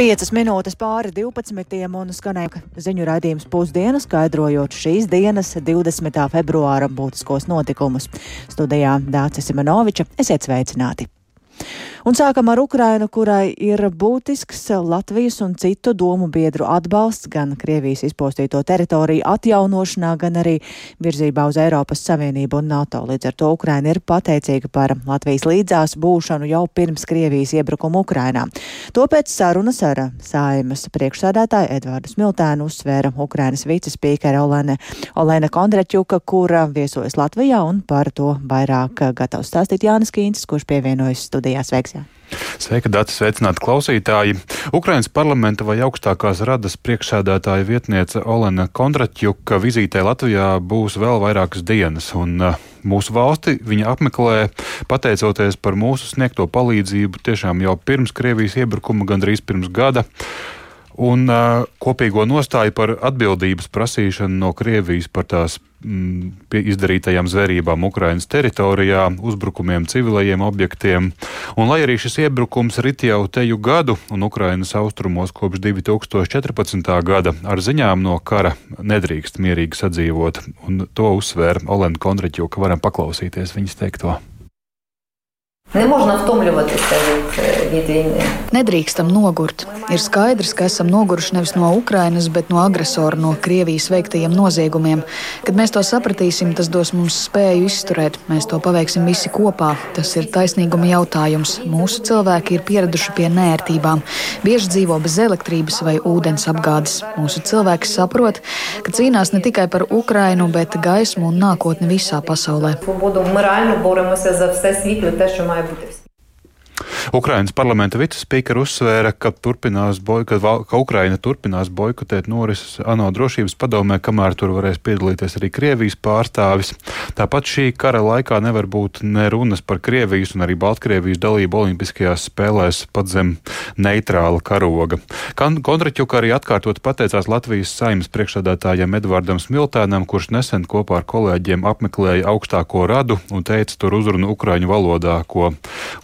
5 minūtes pāri 12. un skanēja ziņu raidījums pusdienas, skaidrojot šīs dienas 20. februāra būtiskos notikumus. Studijā Dācis Simenoviča esiet sveicināti! Un sākam ar Ukrainu, kurai ir būtisks Latvijas un citu domu biedru atbalsts gan Krievijas izpostīto teritoriju atjaunošanā, gan arī virzībā uz Eiropas Savienību un NATO. Līdz ar to Ukraina ir pateicīga par Latvijas līdzās būšanu jau pirms Krievijas iebrukuma Ukrainā. To pēc sarunas ar saimas priekšsādātāju Edvārdu Smiltēnu uzsvēra Ukrainas vicespīkere Olene, Olena Kondraķuka, kura viesojas Latvijā un par to vairāk gatavs stāstīt Jānis Kīncis, kurš pievienojas studijās. Sveiks! Sveika, Dārts, sveicināti klausītāji. Ukrainas parlamenta vai augstākās radas priekšsēdētāja vietniece Olena Kondratjuka vizītē Latvijā būs vēl vairākas dienas, un uh, mūsu valsti viņa apmeklē pateicoties par mūsu sniegto palīdzību tiešām jau pirms Krievijas iebrukuma, gandrīz pirms gada un uh, kopīgo nostāju par atbildības prasīšanu no Krievijas par tās mm, izdarītajām zvērībām Ukrainas teritorijā, uzbrukumiem civilajiem objektiem. Un lai arī šis iebrukums rit jau teju gadu un Ukrainas austrumos kopš 2014. gada ar ziņām no kara nedrīkst mierīgi sadzīvot, un to uzsvēra Olena Kondraķo, ka varam paklausīties viņas teikto. Не можна втомлюватися від, від війни. Nedrīkstam nogurt. Ir skaidrs, ka esam noguruši nevis no Ukrainas, bet no agresora, no Krievijas veiktajiem noziegumiem. Kad mēs to sapratīsim, tas dos mums spēju izturēt. Mēs to paveiksim visi kopā. Tas ir taisnīguma jautājums. Mūsu cilvēki ir pieraduši pie nērtībām. Bieži dzīvo bez elektrības vai ūdens apgādes. Mūsu cilvēki saprot, ka cīnās ne tikai par Ukrainu, bet gaismu un nākotni visā pasaulē. Свободу морально боремося за все світле, те, vadītāja būtības. Ukrainas parlamenta vicespiekera uzsvēra, ka, boiko, ka Ukraina turpinās boikotēt norises ANO drošības padomē, kamēr tur varēs piedalīties arī Krievijas pārstāvis. Tāpat šī kara laikā nevar būt nerunas par Krievijas un arī Baltkrievijas dalību Olimpiskajās spēlēs pat zem neitrāla karoga. Kontraķuka arī atkārtot pateicās Latvijas saimas priekšsādātājiem Edvardam Smiltēnam, kurš nesen kopā ar kolēģiem apmeklēja augstāko radu un teica tur uzrunu ukraiņu valodā, ko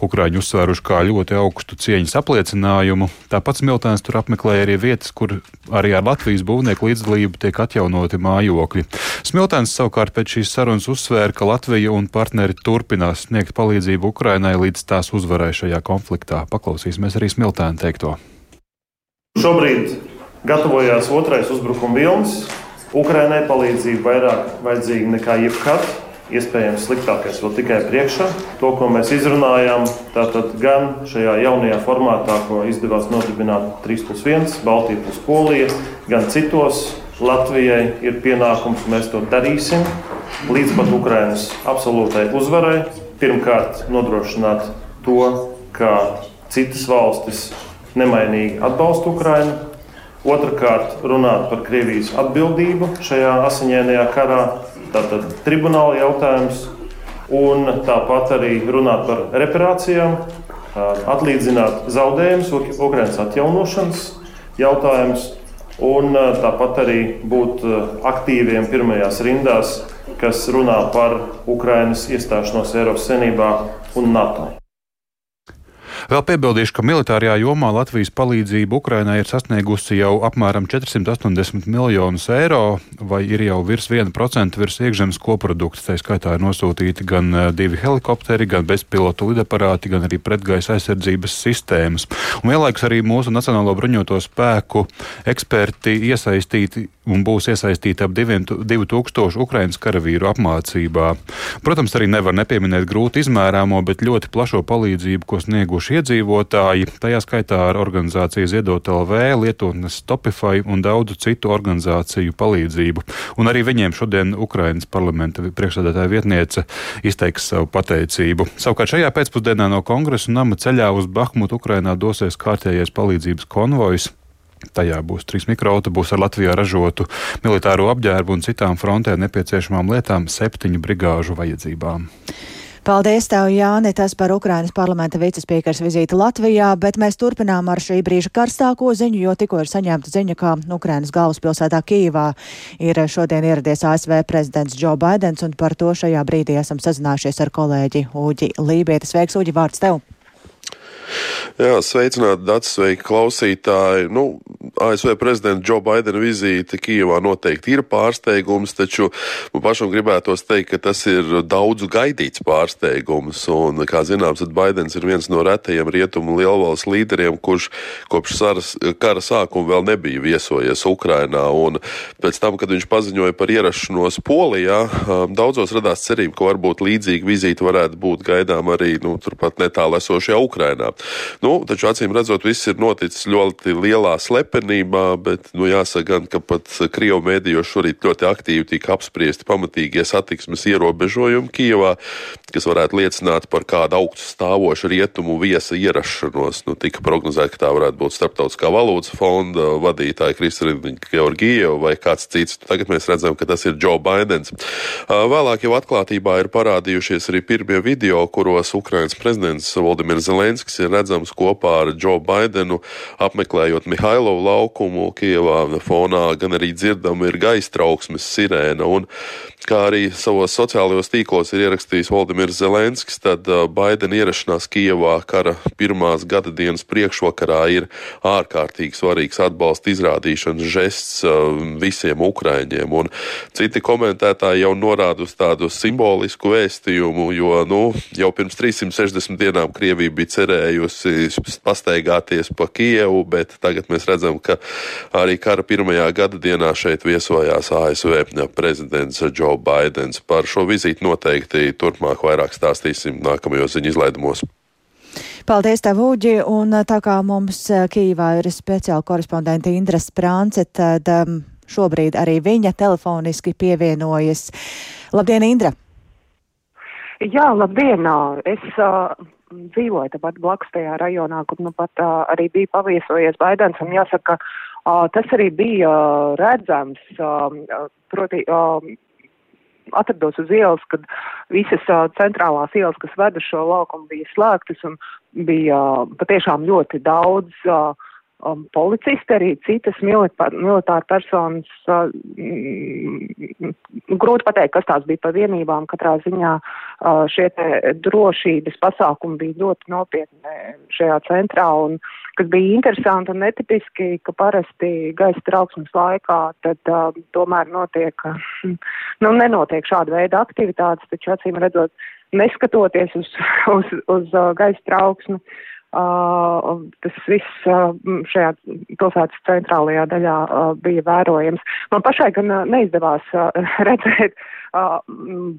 ukraiņu uzsvēruši kā ļoti augstu cieņas apliecinājumu. Tāpat Smiltēns tur apmeklēja arī vietas, kur arī ar Latvijas būvnieku līdzdalību tiek atjaunoti mājokļi. Smiltēns savukārt pēc šīs sarunas uzsvēra, ka Latvija un partneri turpinās sniegt palīdzību Ukrainai līdz tās uzvarai šajā konfliktā. Paklausīsimies arī Smiltēna teikto. Šobrīd gatavojās otrais uzbrukuma vilnis. Ukrainai palīdzība vairāk vajadzīga nekā jebkad iespējams sliktākais vēl tikai priekšā. To, ko mēs izrunājām, tātad gan šajā jaunajā formātā, ko izdevās nodibināt 3 plus 1, Baltija plus Polija, gan citos. Latvijai ir pienākums, mēs to darīsim līdz pat Ukrainas absolūtai uzvarai. Pirmkārt, nodrošināt to, ka citas valstis nemainīgi atbalsta Ukrainu. Otrakārt, runāt par Krievijas atbildību šajā asiņainajā karā, tātad tribunāla jautājums, un tāpat arī runāt par reparācijām, atlīdzināt zaudējumus, Ukraiņas atjaunošanas jautājums, un tāpat arī būt aktīviem pirmajās rindās, kas runā par Ukraiņas iestāšanos Eiropas Savienībā un NATO. Vēl piebildīšu, ka militārajā jomā Latvijas palīdzība Ukrainai ir sasniegusi jau apmēram 480 miljonus eiro, vai ir jau virs 1% virs iekšzemes koprodukta. Tā skaitā ir nosūtīti gan eh, divi helikopteri, gan bezpilotu lidaparāti, gan arī pretgaisa aizsardzības sistēmas. Un vienlaikus arī mūsu Nacionālo bruņoto spēku eksperti iesaistīti un būs iesaistīti ap 2000 Ukraiņas karavīru apmācībā. Protams, arī nevar nepieminēt grūti izmērāmo, bet ļoti plašo palīdzību, ko snieguši iedzīvotāji, tajā skaitā ar organizāciju Ziedot LV, Lietotnes Stopify un daudzu citu organizāciju palīdzību. Un arī viņiem šodien Ukrainas parlamenta priekšsēdētāja vietniece izteiks savu pateicību. Savukārt šajā pēcpusdienā no kongresa nama ceļā uz Bahmutu Ukrainā dosies kārtējais palīdzības konvojs. Tajā būs trīs mikroautobusi ar Latvijā ražotu militāro apģērbu un citām frontē nepieciešamām lietām septiņu brigāžu vajadzībām. Paldies, tev, Jāni, tas par Ukrainas parlamenta vicespiekars vizīti Latvijā, bet mēs turpinām ar šī brīža karstāko ziņu, jo tikko ir saņemta ziņa, ka Ukrainas galvaspilsētā Kīvā ir šodien ieradies ASV prezidents Joe Biidens, un par to šajā brīdī esam sazinājušies ar kolēģi Uģi Lībietis. Sveiks, Uģi, vārds tev! Jā, sveicināti, Dārts, sveiki klausītāji. Nu, ASV prezidenta Džo Baidena vizīte Kijavā noteikti ir pārsteigums, taču man pašam gribētos teikt, ka tas ir daudzu gaidīts pārsteigums. Un, kā zināms, Baidens ir viens no retajiem rietumu lielvalsts līderiem, kurš kopš saras, kara sākuma vēl nebija viesojies Ukrainā. Un pēc tam, kad viņš paziņoja par ierašanos Polijā, daudzos radās cerība, ka varbūt līdzīga vizīte varētu būt gaidām arī nu, turpat netālu esošajā Ukrainā. Nu, taču acīm redzot, viss ir noticis ļoti lielā slepenībā, bet nu, jāsaka gan, ka pat Krievu mēdījos šorīt ļoti aktīvi tika apspriesti pamatīgie satiksmes ierobežojumi Kijevā, kas varētu liecināt par kādu augstu stāvošu rietumu viesa ierašanos. Nu, tika prognozēts, ka tā varētu būt Starptautiskā valūtas fonda vadītāja Kristina Georgieva vai kāds cits. Tagad mēs redzam, ka tas ir Joe Bidenis. Vēlāk jau atklātībā ir parādījušies arī pirmie video, kuros Ukrainas prezidents Valdimirs Zelenskis ir redzams kopā ar Džo Baidenu apmeklējot Mihailovu laukumu Kievā. Fonā gan arī dzirdama ir gaisa trauksmes sirēna. Un, kā arī savos sociālajos tīklos ir ierakstījis Valdimirs Zelenskis, tad uh, Baidena ierašanās Kievā kara pirmās gada dienas priekšvakarā ir ārkārtīgi svarīgs atbalsta izrādīšanas žests uh, visiem ukraiņiem. Un citi komentētāji jau norāda uz tādu simbolisku vēstījumu, jo nu, jau pirms 360 dienām Krievija bija cerējusi pastaigāties pa Kievu, bet tagad mēs redzam, ka arī kara pirmajā gada dienā šeit viesojās ASV prezidents Joe Baidens. Par šo vizīti noteikti turpmāk vairāk stāstīsim nākamajos ziņu izlaidumos. Paldies, tev, Uģi, un tā kā mums Kīvā ir speciāla korespondenta Indra Sprānce, tad um, šobrīd arī viņa telefoniski pievienojas. Labdien, Indra! Jā, labdien! Es uh, dzīvoju tepat blakus tajā rajonā, kur nu pat uh, arī bija paviesojies Baidens, un jāsaka, uh, tas arī bija uh, redzams, uh, proti, uh, atrados uz ielas, kad visas uh, centrālās ielas, kas ved uz šo laukumu, bija slēgtas un bija uh, patiešām ļoti daudz uh, um, policisti, arī citas militā, militāra personas. Uh, mm, grūti pateikt, kas tās bija pa vienībām. Katrā ziņā uh, šie drošības pasākumi bija ļoti nopietni šajā centrā. Un, kas bija interesanti un netipiski, ka parasti gaisa trauksmes laikā tad uh, tomēr notiek, nu, nenotiek šāda veida aktivitātes, taču acīm redzot, neskatoties uz, uz, uz uh, gaisa trauksmi, Uh, tas viss uh, šajā pilsētas centrālajā daļā uh, bija vērojams. Man pašai gan uh, neizdevās uh, redzēt uh,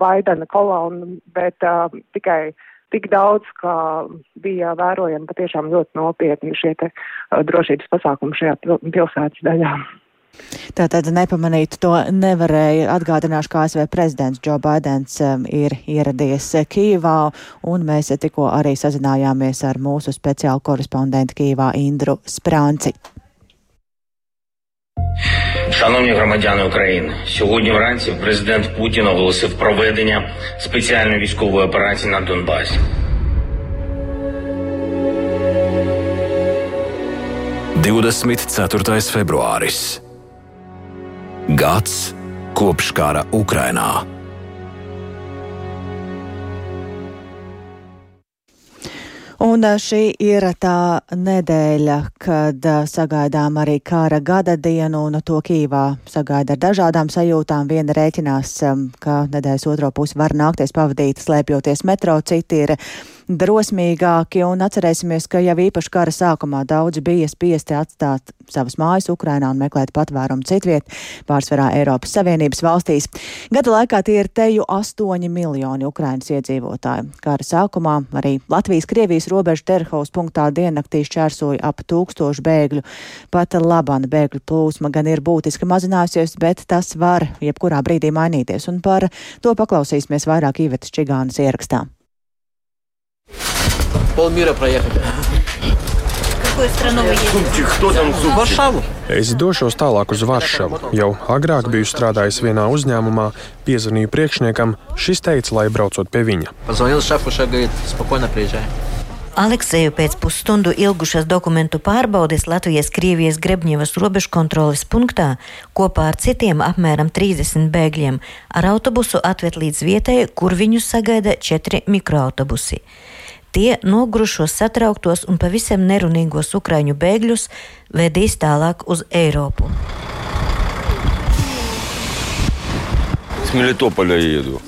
Baidena kolonu, bet uh, tikai tik daudz, ka bija vērojami patiešām ļoti nopietni šie te, uh, drošības pasākumi šajā pilsētas daļā. Tātad nepamanīt to nevarēja. Atgādināšu, ka ASV prezidents Džo Baidens um, ir ieradies Kīvā, un mēs tikko arī sazinājāmies ar mūsu speciālu korespondentu Kīvā Indru Sprānci. Шановні громадяни України, сьогодні вранці президент Путін оголосив проведення спеціальної військової операції на Донбасі. 24. februāris Gads kopš kara Ukrainā. Un šī ir tā nedēļa, kad sagaidām arī kara gada dienu, un to Kīvā sagaida ar dažādām sajūtām. Viena rēķinās, ka nedēļas otro pusi var nākties pavadīt slēpjoties metro, citi ir drosmīgāki un atcerēsimies, ka jau īpaši kara sākumā daudzi bija spiesti atstāt savas mājas Ukrainā un meklēt patvērumu citviet, pārsvarā Eiropas Savienības valstīs. Gada laikā tie ir teju 8 miljoni Ukrainas iedzīvotāji. Kara sākumā arī Latvijas-Krievijas robežu Terhaus punktā diennaktī šķērsoja ap tūkstošu bēgļu. Pat labana bēgļu plūsma gan ir būtiski mazinājusies, bet tas var jebkurā brīdī mainīties, un par to paklausīsimies vairāk Īvetas Čigānas ierakstā полмира проехать. какую страну вы едете? Кто там? Варшаву. Es došos tālāk uz Varšavu. Jau agrāk biju strādājis vienā uzņēmumā, piezvanīju priekšniekam, šis teica, lai braucot pie viņa. Позвонил шефу, шеф говорит, спокойно приезжай. Alekseju pēc pusstundu ilgušas dokumentu pārbaudes Latvijas-Krievijas Grebņevas robežkontroles punktā kopā ar citiem apmēram 30 bēgļiem ar autobusu atved līdz vietai, kur viņus sagaida četri mikroautobusi. Tie nogrušos, satrauktos un pavisam nerunīgos ukraiņu bēgļus vedīs tālāk uz Eiropu. Es Melitopoļā iedu.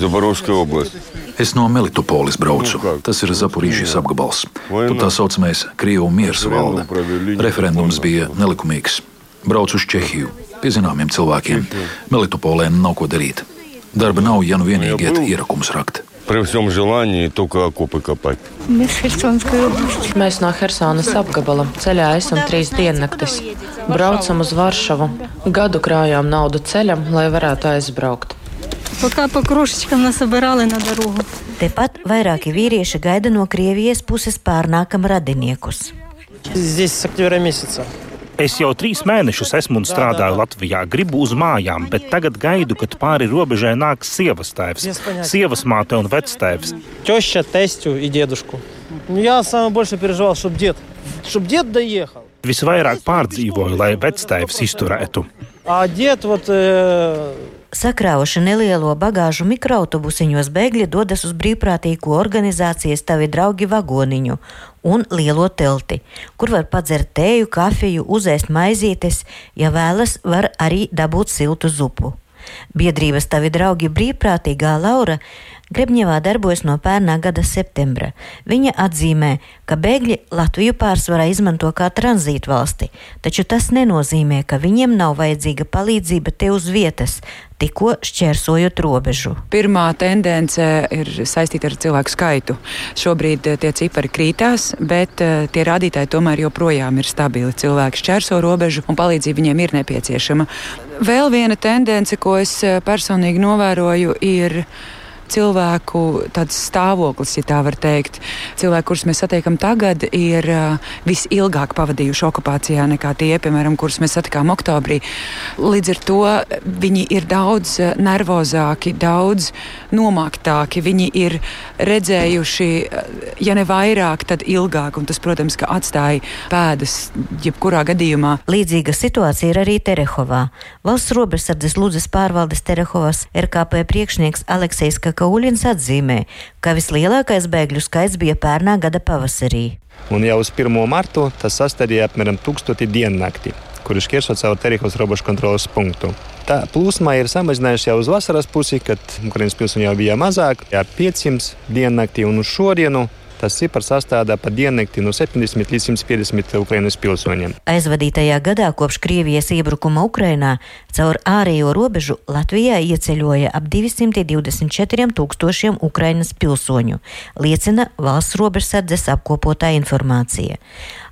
Zaporozhskas oblasts. Es no Melitopolis braucu. Tas ir Zaporīžas apgabals. Tur tā saucamais Krievijas miers valda. Referendums bija nelikumīgs. Braucu uz Čehiju pie zināmiem cilvēkiem. Melitopolē nav ko darīt. Darba nav, ja nu vienīgi iet ierakumus rakt При всем желании только окопы копать. Mēs no Helsinas apgabala ceļā esam trīs diennaktis. Braucam uz Varšavu. Gadu krājām naudu ceļam, lai varētu aizbraukt. Пока по крошечкам насобирали на дорогу. Tepat vairāki vīrieši gaida no Krievijas puses pārnākam radiniekus. Здесь с октября месяца. Es jau trīs mēnešus esmu un strādāju Latvijā. Gribu uz mājām, bet tagad gaidu, kad pāri robežai nāks sievas tēvs, sievas māte un vectēvs. Теща, тестю и дедушку. Ну, Я самое больше переживал, чтобы дед, чтобы дед доехал. Visvairāk pārdzīvoju, lai vectēvs izturētu. А дед вот э, Sakrāvuši nelielo bagāžu mikroautobusiņos, bēgļi dodas uz brīvprātīgo organizācijas Tavi draugi vagoniņu un lielo telti, kur var padzert tēju, kafiju, uzēst maizītes, ja vēlas, var arī dabūt siltu zupu. Biedrības Tavi draugi brīvprātīgā Laura Grebņevā darbojas no pērnā gada septembra. Viņa atzīmē, ka bēgļi Latviju pārsvarā izmanto kā tranzītu valsti, taču tas nenozīmē, ka viņiem nav vajadzīga palīdzība te uz vietas, tikko šķērsojot robežu. Pirmā tendence ir saistīta ar cilvēku skaitu. Šobrīd eh, tie cipari krītās, bet eh, tie rādītāji tomēr joprojām ir stabili. Cilvēki šķērso robežu un palīdzība viņiem ir nepieciešama. Vēl viena tendence, ko es eh, personīgi novēroju, ir cilvēku stāvoklis, ja tā var teikt. Cilvēki, kurus mēs satiekam tagad, ir visilgāk pavadījuši okupācijā nekā tie, piemēram, kurus mēs satikām oktobrī. Līdz ar to viņi ir daudz nervozāki, daudz nomāktāki. Viņi ir redzējuši, ja ne vairāk, tad ilgāk, un tas, protams, atstāja pēdas jebkurā gadījumā. Līdzīga situācija ir arī Terehovā. Valsts robežsardzes Lūdzes pārvaldes Terehovas RKP priekšnieks Aleksejs Kauļins atzīmē, ka vislielākais bēgļu skaits bija pērnā gada pavasarī. Un jau uz 1. martu tas sastādīja apmēram 1000 diennakti, kuri šķērso caur Terihos robežu kontrolas punktu. Tā plūsma ir samazinājusies jau uz vasaras pusi, kad Ukraiņas pilsoņu jau bija mazāk, ap 500 diennakti un uz šodienu Tas cipars sastāvdā pa diennakti no 70 līdz 150 Ukraiņas pilsoņiem. Aizvadītajā gadā kopš Krievijas iebrukuma Ukrainā caur ārējo robežu Latvijā ieceļoja ap 224 tūkstošiem Ukraiņas pilsoņu, liecina valsts robežsardzes apkopotā informācija.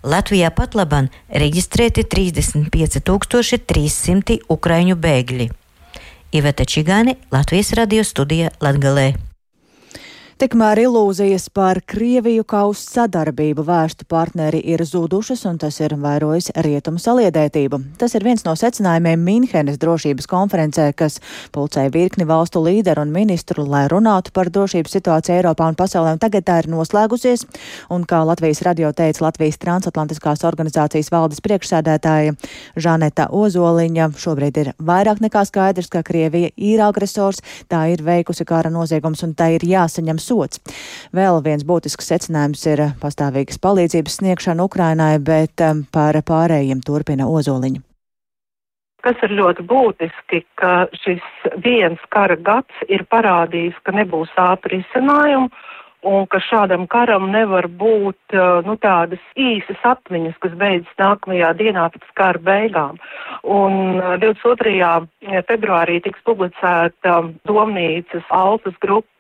Latvijā pat laban reģistrēti 35 300 ukraiņu bēgļi. Iveta Čigāni, Latvijas radio studija Latgalē. Tikmēr ilūzijas par Krieviju kā uz sadarbību vērstu partneri ir zudušas, un tas ir vairojis rietumu saliedētību. Tas ir viens no secinājumiem Minhenes drošības konferencē, kas pulcēja virkni valstu līderu un ministru, lai runātu par drošības situāciju Eiropā un pasaulē, un tagad tā ir noslēgusies, un kā Latvijas radio teica Latvijas transatlantiskās organizācijas valdes priekšsēdētāja Žaneta Ozoliņa, šobrīd ir vairāk nekā skaidrs, ka Krievija ir agresors, tā ir veikusi kara noziegums, un tā ir jāsaņem sots. Vēl viens būtisks secinājums ir pastāvīgas palīdzības sniegšana Ukrainai, bet um, par pārējiem turpina Ozoliņa. Kas ir ļoti būtiski, ka šis viens kara gads ir parādījis, ka nebūs ātri izcinājumu un ka šādam karam nevar būt nu, tādas īsas atmiņas, kas beidzas nākamajā dienā pēc kara beigām. Un 22. februārī tiks publicēta domnīcas Altas grupa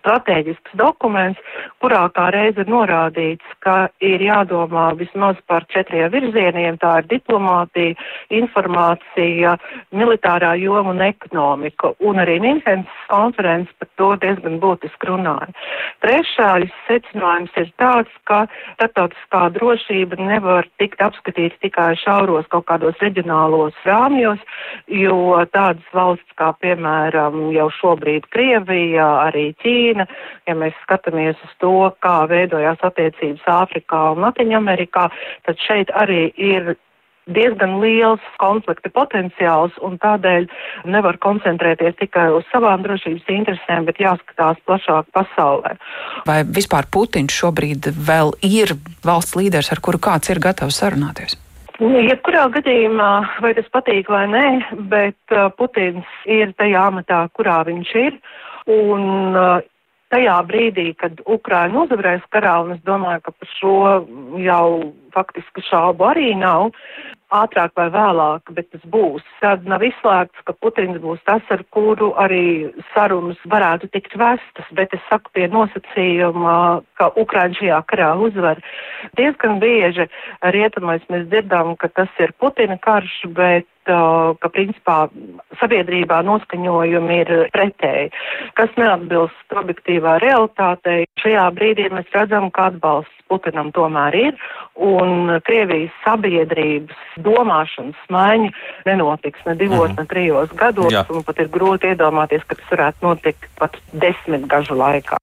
stratēģisks dokuments, kurā kā reiz ir norādīts, ka ir jādomā vismaz par četriem virzieniem, tā ir diplomātija, informācija, militārā joma un ekonomika. Un arī Minhenes konferences par to diezgan būtiski runāja. Trešais secinājums ir tāds, ka starptautiskā drošība nevar tikt apskatīta tikai šauros kaut kādos reģionālos rāmjos, jo tādas valsts kā piemēram jau šobrīd Krievija, arī Ķīna, ja mēs skatāmies uz to, kā veidojās attiecības Āfrikā un Latviņamerikā, tad šeit arī ir diezgan liels konflikta potenciāls un tādēļ nevar koncentrēties tikai uz savām drošības interesēm, bet jāskatās plašāk pasaulē. Vai vispār Putins šobrīd vēl ir valsts līderis, ar kuru kāds ir gatavs sarunāties? Nu, jebkurā gadījumā, vai tas patīk vai nē, bet uh, Putins ir tajā amatā, kurā viņš ir. Un uh, tajā brīdī, kad Ukraina uzvarēs karā, un es domāju, ka par šo jau faktiski šaubu arī nav, ātrāk vai vēlāk, bet tas būs. Tad nav izslēgts, ka Putins būs tas, ar kuru arī sarunas varētu tikt vestas, bet es saku pie nosacījuma, ka Ukraina šajā karā uzvar. Diezgan bieži rietumais mēs dzirdam, ka tas ir Putina karš, bet ka principā sabiedrībā noskaņojumi ir pretēji, kas neatbilst objektīvā realitātei. Šajā brīdī mēs redzam, ka atbalsts Putinam tomēr ir, un Krievijas sabiedrības domāšanas maiņa nenotiks ne divos, mm. ne trijos gados, Jā. un pat ir grūti iedomāties, ka tas varētu notikt pat desmit gažu laikā.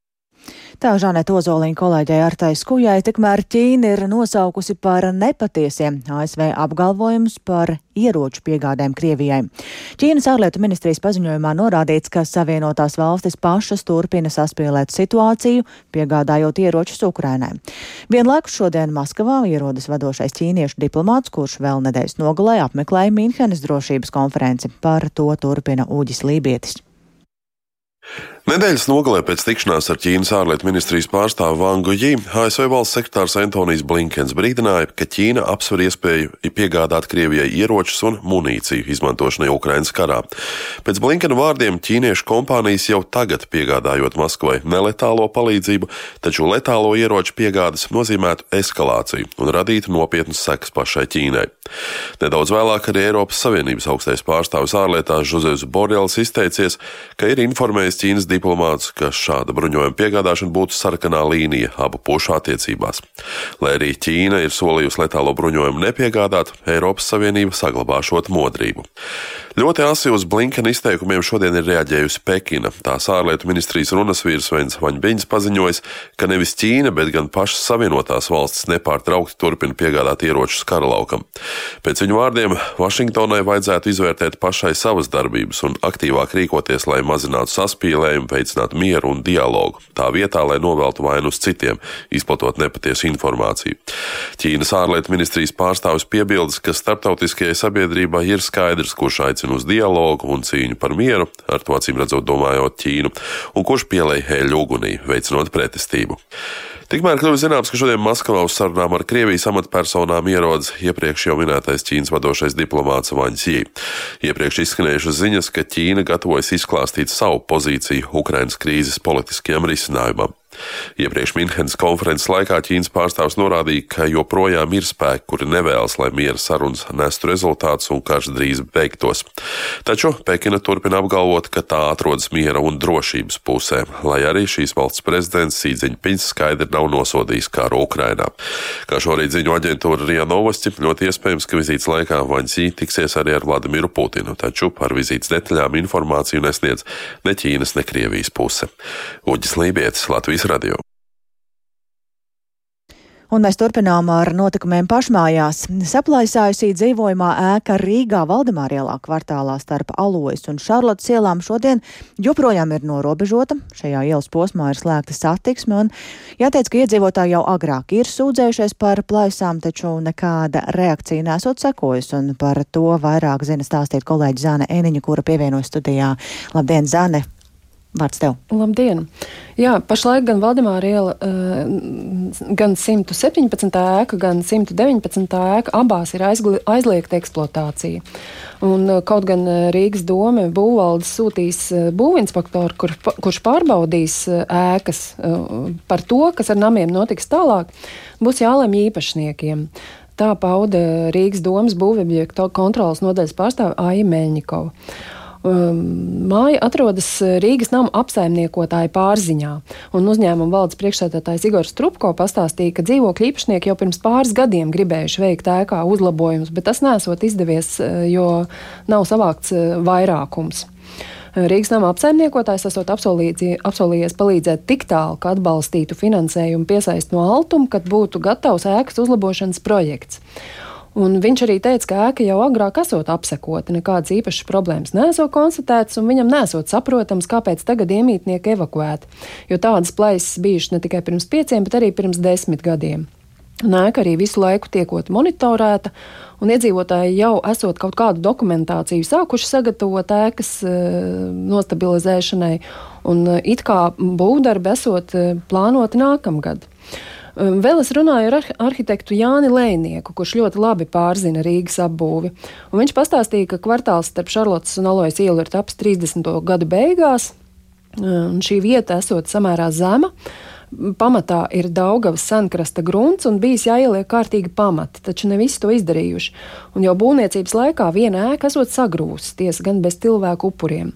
Tā Žaneta Ozoliņa kolēģei Artai Skujai, tikmēr Ķīna ir nosaukusi par nepatiesiem ASV apgalvojumus par ieroču piegādēm Krievijai. Ķīnas ārlietu ministrijas paziņojumā norādīts, ka Savienotās valstis pašas turpina saspīlēt situāciju, piegādājot ieročus Ukrainai. Vienlaikus šodien Maskavā ierodas vadošais ķīniešu diplomāts, kurš vēl nedēļas nogalē apmeklēja Mīnhenes drošības konferenci. Par to turpina Uģis Lībietis. Nedēļas nogalē pēc tikšanās ar Ķīnas ārlietu ministrijas pārstāvu Vangu Jī, ASV valsts sekretārs Antonijs Blinkens brīdināja, ka Ķīna apsver iespēju piegādāt Krievijai ieročus un munīciju izmantošanai Ukrainas karā. Pēc Blinkena vārdiem ķīniešu kompānijas jau tagad piegādājot Maskavai neletālo palīdzību, taču letālo ieroču piegādes nozīmētu eskalāciju un radītu nopietnas sekas pašai Ķīnai. Nedaudz vēlāk arī Eiropas Savienības augstais pārstāvis ārlietās Žozefs Borjels izteicies, ka ir informējis Ķīnas diplomāts, ka šāda bruņojuma piegādāšana būtu sarkanā līnija abu pušu attiecībās. Lai arī Ķīna ir solījusi letālo bruņojumu nepiegādāt, Eiropas Savienība saglabāšot modrību. Ļoti asi uz Blinkena izteikumiem šodien ir reaģējusi Pekina. Tās ārlietu ministrijas runas vīrs Vens Vaņbiņš paziņojis, ka nevis Ķīna, bet gan pašas Savienotās valstis nepārtraukti turpina piegādāt ieročus karalaukam. Pēc viņu vārdiem Vašingtonai vajadzētu izvērtēt pašai savas darbības un aktīvāk rīkoties, lai mazinātu saspīlējumu, veicinātu mieru un dialogu, tā vietā, lai noveltu vainu uz citiem, izplatot nepatiesu informāciju. Ķīnas ārlietu ministrijas pārstāvis piebildes, ka starptautiskajai sabiedrībai ir skaidrs, kurš aicina aicina uz dialogu un cīņu par mieru, ar to acīm redzot domājot Ķīnu, un kurš pielēja eļļu ugunī, veicinot pretestību. Tikmēr kļuvis zināms, ka šodien Maskavā uz sarunām ar Krievijas amatpersonām ierodas iepriekš jau minētais Ķīnas vadošais diplomāts Vaņs Jī. Iepriekš izskanējušas ziņas, ka Ķīna gatavojas izklāstīt savu pozīciju Ukrainas krīzes politiskajam risinājumam. Iepriekš Minhenes konferences laikā Ķīnas pārstāvs norādīja, ka joprojām ir spēki, kuri nevēlas, lai miera sarunas nestu rezultātus un karš drīz beigtos. Taču Pekina turpina apgalvot, ka tā atrodas miera un drošības pusē, lai arī šīs valsts prezidents Sīdziņpiņš skaidri nav nosodījis kāru Ukrainā. Kā šorīt ziņo aģentūra Rija Novosti, ļoti iespējams, ka vizītes laikā Vaņķī tiksies arī ar Vladimiru Putinu, taču par vizītes detaļām informāciju nesniedz ne Ķīnas, ne Krievijas puse. Uģis Lībietis, Latvijas radio. Un mēs turpinām ar notikumiem pašmājās. Saplaisājusī dzīvojumā ēka Rīgā Valdemārielā kvartālā starp Alojas un Šarlotas ielām šodien joprojām ir norobežota. Šajā ielas posmā ir slēgta satiksme un jāteic, ka iedzīvotāji jau agrāk ir sūdzējušies par plaisām, taču nekāda reakcija nesot sekojas. Un par to vairāk zina stāstīt kolēģi Zāne Eniņa, kura pievienojas studijā. Labdien, Zāne! Vārds tev. Labdien! Jā, pašlaik gan Valdemāra iela, gan 117. ēka, gan 119. ēka abās ir aizliegta eksploatācija. Un, kaut gan Rīgas doma būvvaldes sūtīs būvinspektoru, kur, kurš pārbaudīs ēkas par to, kas ar namiem notiks tālāk, būs jālemj īpašniekiem. Tā pauda Rīgas domas būvobjektu kontrolas nodaļas pārstāve Aija Meļņikova. Um, māja atrodas uh, Rīgas nama apsaimniekotāja pārziņā, un uzņēmuma valdes priekšsēdētājs Igors Trupko pastāstīja, ka dzīvokļu īpašnieki jau pirms pāris gadiem gribējuši veikt ēkā uzlabojumus, bet tas nesot izdevies, uh, jo nav savākts uh, vairākums. Rīgas nama apsaimniekotājs esot apsolījies palīdzēt tik tālu, ka atbalstītu finansējumu piesaist no altuma, kad būtu gatavs ēkas uzlabošanas projekts. Un viņš arī teica, ka ēka jau agrāk esot apsekota, nekādas īpašas problēmas nesot konstatētas, un viņam nesot saprotams, kāpēc tagad iemītnieki evakuēti. Jo tādas plaisas bijušas ne tikai pirms pieciem, bet arī pirms desmit gadiem. Nēka arī visu laiku tiekot monitorēta, un iedzīvotāji jau esot kaut kādu dokumentāciju sākuši sagatavot ēkas e, nostabilizēšanai, un e, it kā būvdarbi esot e, plānoti nākamgad. Um, vēl es runāju ar arhitektu Jāni Lēnieku, kurš ļoti labi pārzina Rīgas apbūvi. Un viņš pastāstīja, ka kvartāls starp Šarlotas un Alojas ielu ir taps 30. gadu beigās, un šī vieta esot samērā zema. Pamatā ir Daugavas senkrasta grunts un bijis jāieliek kārtīgi pamati, taču ne visi to izdarījuši. Un jau būvniecības laikā viena ēka esot sagrūsties gan bez cilvēku upuriem.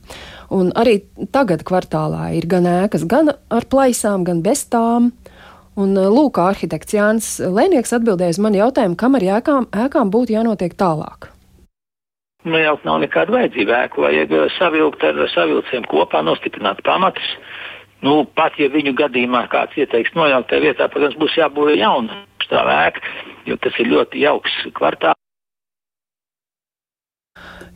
Un arī tagad kvartālā ir gan ēkas, gan ar plaisām, gan bez tām. Un eh, lūk, arhitekts Jānis Lēnieks atbildēja uz mani jautājumu, kam ar ēkām, ēkām būtu jānotiek tālāk. Nu, jau nav nekāda vajadzība ēku, vajag eh, savilkt ar savilcējiem kopā, nostiprināt pamatus. Nu, pat ja viņu gadījumā kāds ieteiks nojaukt tajā vietā, protams, būs jābūvē jauna stāv ēka, jo tas ir ļoti jauks kvartāls.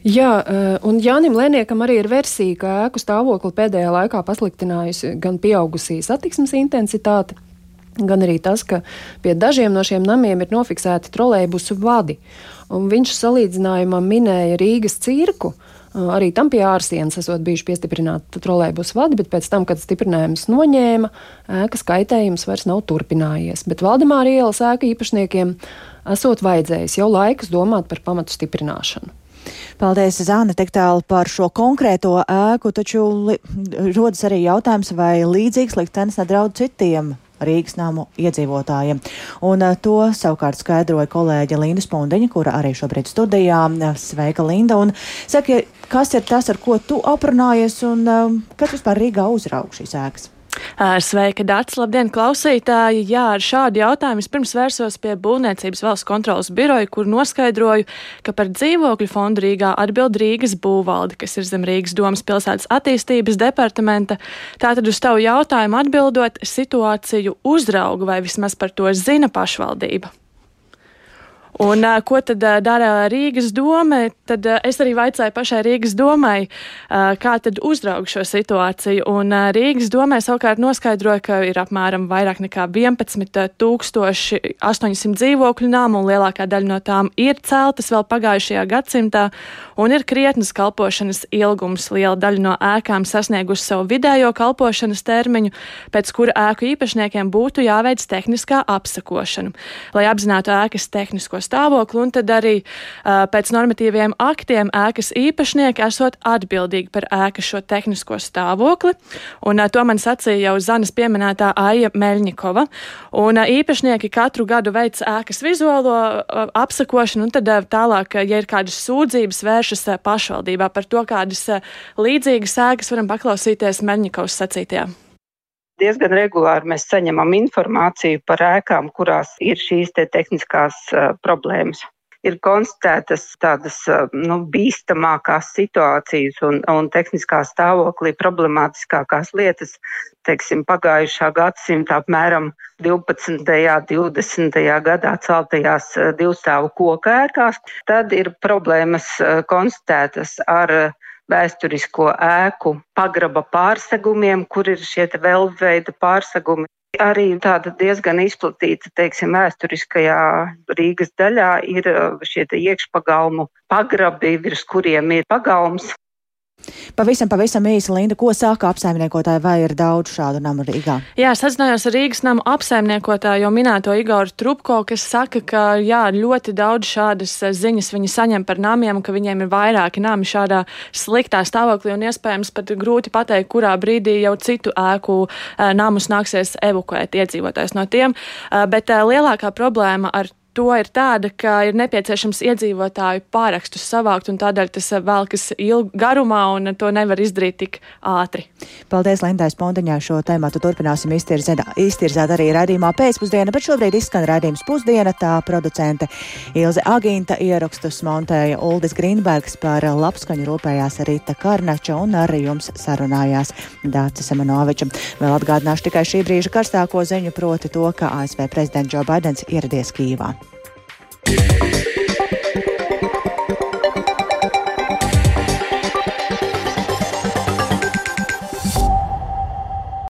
Jā, eh, un Jānim Lēniekam arī ir versija, ka ēku stāvokli pēdējā laikā pasliktinājusi gan pieaugusī satiksmes intensitāte, gan arī tas, ka pie dažiem no šiem namiem ir nofiksēti trolēļbusu vadi. Un viņš salīdzinājumā minēja Rīgas cirku. Arī tam pie ārsienas esot bijuši piestiprināti trolēļbusu vadi, bet pēc tam, kad stiprinājums noņēma, ēkas kaitējums vairs nav turpinājies. Bet Valdemāra ielas ēka īpašniekiem esot vajadzējis jau laikus domāt par pamatu stiprināšanu. Paldies, Zāne, tik tālu par šo konkrēto ēku, taču rodas arī jautājums, vai līdzīgs liktenis nedraud citiem Rīgas namu iedzīvotājiem. Un uh, to savukārt skaidroja kolēģe Linda Spundeņa, kura arī šobrīd studijā. Sveika, Linda! Un saki, kas ir tas, ar ko tu aprunājies un um, kas vispār Rīgā uzraug šīs ēkas? Sveika, Dārts! Labdien, klausītāji! Jā, ar šādu jautājumu pirms vērsos pie Būvniecības valsts kontrolas biroja, kur noskaidroju, ka par dzīvokļu fondu Rīgā atbild Rīgas būvvalde, kas ir zem Rīgas domas pilsētas attīstības departamenta. Tātad uz tavu jautājumu atbildot, situāciju uzrauga vai vismaz par to zina pašvaldība. Un, uh, ko tad uh, dara Rīgas doma? Tad uh, es arī vaicāju pašai Rīgas domai, uh, kā tad uzraug šo situāciju. Un uh, Rīgas domai savukārt noskaidroja, ka ir apmēram vairāk nekā 11,800 dzīvokļu nāmu, un lielākā daļa no tām ir celtas vēl pagājušajā gadsimtā, un ir krietnas kalpošanas ilgums. Liela daļa no ēkām sasniegusi savu vidējo kalpošanas termiņu, pēc kura ēku īpašniekiem būtu jāveic tehniskā apsakošana, lai apzinātu ēkas tehniskos stāvokli, un tad arī uh, pēc normatīviem aktiem ēkas īpašnieki esot atbildīgi par ēkas šo tehnisko stāvokli. Un, uh, to man sacīja jau Zanas pieminētā Aija Meļņikova. Un, uh, īpašnieki katru gadu veic ēkas vizuālo uh, apsakošanu, un tad uh, tālāk, ja ir kādas sūdzības, vēršas uh, pašvaldībā par to, kādas uh, līdzīgas ēkas varam paklausīties Meļņikovas sacītajā diezgan regulāri mēs saņemam informāciju par ēkām, kurās ir šīs te tehniskās uh, problēmas. Ir konstatētas tādas nu, bīstamākās situācijas un, un tehniskā stāvoklī problemātiskākās lietas, teiksim, pagājušā gadsimta apmēram 12. un 20. gadā celtajās divstāvu kokēkās. Tad ir problēmas konstatētas ar vēsturisko ēku pagraba pārsegumiem, kur ir šie velveida pārsegumi. Arī tāda diezgan izplatīta, teiksim, vēsturiskajā Rīgas daļā ir uh, šie iekšpagalmu pagrabi, virs kuriem ir pagalms. Pavisam, pavisam īsi, Linda, ko saka apsaimniekotāji, vai ir daudz šādu namu Rīgā? Jā, sazinājos ar Rīgas namu apsaimniekotāju, jo minēto Igoru Trupko, kas saka, ka jā, ļoti daudz šādas eh, ziņas viņi saņem par namiem, ka viņiem ir vairāki nami šādā sliktā stāvoklī un iespējams pat grūti pateikt, kurā brīdī jau citu ēku eh, namus nāksies evakuēt iedzīvotājs no tiem. Eh, bet lielākā problēma ar to ir tāda, ka ir nepieciešams iedzīvotāju pārakstus savākt, un tādēļ tas velkas ilg garumā, un to nevar izdarīt tik ātri. Paldies, Lindais Pondiņā, šo tēmu turpināsim iztirzēt, iztirzēt arī raidījumā pēcpusdiena, bet šobrīd izskan raidījums pusdiena, tā producente Ilze Agīnta ierakstus montēja Uldis Grīnbergs par labskaņu rūpējās Rīta Karnača un arī jums sarunājās Dācis Semenoviča. Vēl atgādināšu tikai šī brīža karstāko ziņu, proti to, ka ASV prezidents Džo Baidens ieradies Kīvā. yeah.